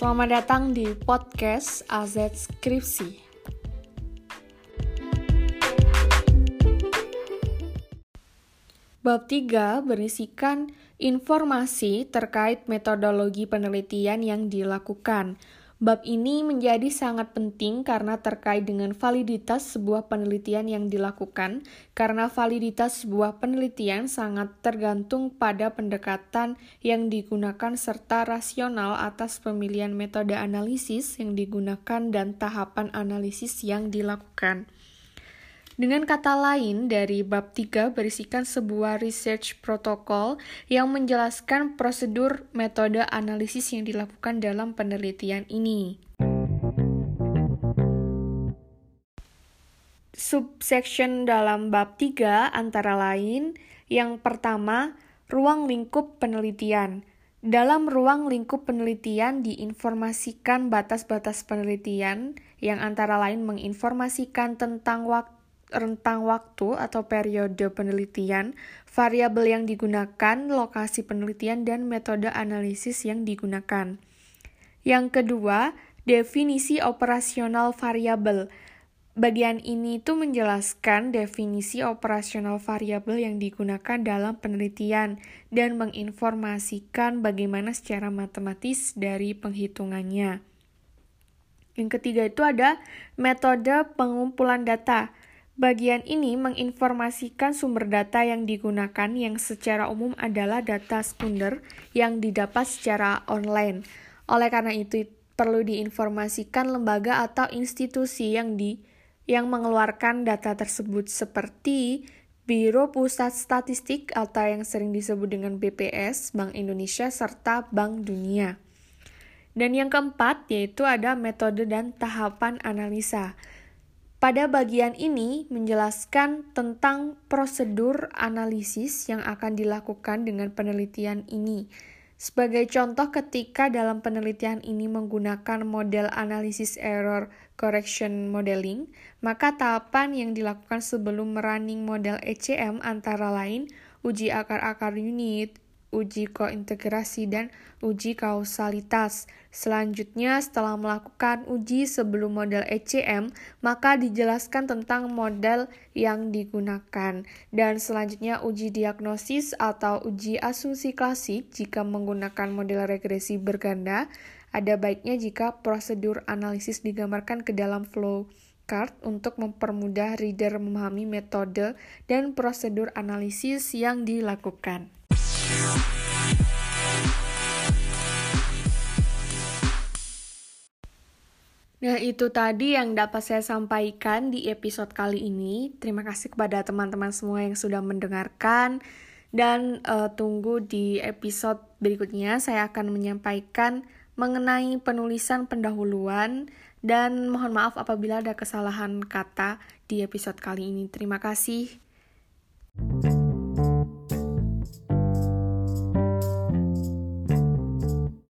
Selamat datang di podcast AZ Skripsi. Bab 3 berisikan informasi terkait metodologi penelitian yang dilakukan. Bab ini menjadi sangat penting karena terkait dengan validitas sebuah penelitian yang dilakukan, karena validitas sebuah penelitian sangat tergantung pada pendekatan yang digunakan serta rasional atas pemilihan metode analisis yang digunakan dan tahapan analisis yang dilakukan. Dengan kata lain, dari bab 3 berisikan sebuah research protokol yang menjelaskan prosedur metode analisis yang dilakukan dalam penelitian ini. Subsection dalam bab 3 antara lain yang pertama, ruang lingkup penelitian. Dalam ruang lingkup penelitian diinformasikan batas-batas penelitian yang antara lain menginformasikan tentang waktu rentang waktu atau periode penelitian, variabel yang digunakan, lokasi penelitian, dan metode analisis yang digunakan. Yang kedua, definisi operasional variabel. Bagian ini itu menjelaskan definisi operasional variabel yang digunakan dalam penelitian dan menginformasikan bagaimana secara matematis dari penghitungannya. Yang ketiga itu ada metode pengumpulan data. Bagian ini menginformasikan sumber data yang digunakan yang secara umum adalah data sekunder yang didapat secara online. Oleh karena itu perlu diinformasikan lembaga atau institusi yang di yang mengeluarkan data tersebut seperti Biro Pusat Statistik atau yang sering disebut dengan BPS, Bank Indonesia serta Bank Dunia. Dan yang keempat yaitu ada metode dan tahapan analisa. Pada bagian ini menjelaskan tentang prosedur analisis yang akan dilakukan dengan penelitian ini. Sebagai contoh ketika dalam penelitian ini menggunakan model analisis error correction modeling, maka tahapan yang dilakukan sebelum running model ECM antara lain uji akar-akar unit, uji kointegrasi, dan uji kausalitas. Selanjutnya, setelah melakukan uji sebelum model ECM, maka dijelaskan tentang model yang digunakan. Dan selanjutnya, uji diagnosis atau uji asumsi klasik jika menggunakan model regresi berganda. Ada baiknya jika prosedur analisis digambarkan ke dalam flow untuk mempermudah reader memahami metode dan prosedur analisis yang dilakukan. Nah, itu tadi yang dapat saya sampaikan di episode kali ini. Terima kasih kepada teman-teman semua yang sudah mendengarkan. Dan uh, tunggu di episode berikutnya, saya akan menyampaikan mengenai penulisan pendahuluan. Dan mohon maaf apabila ada kesalahan kata di episode kali ini. Terima kasih.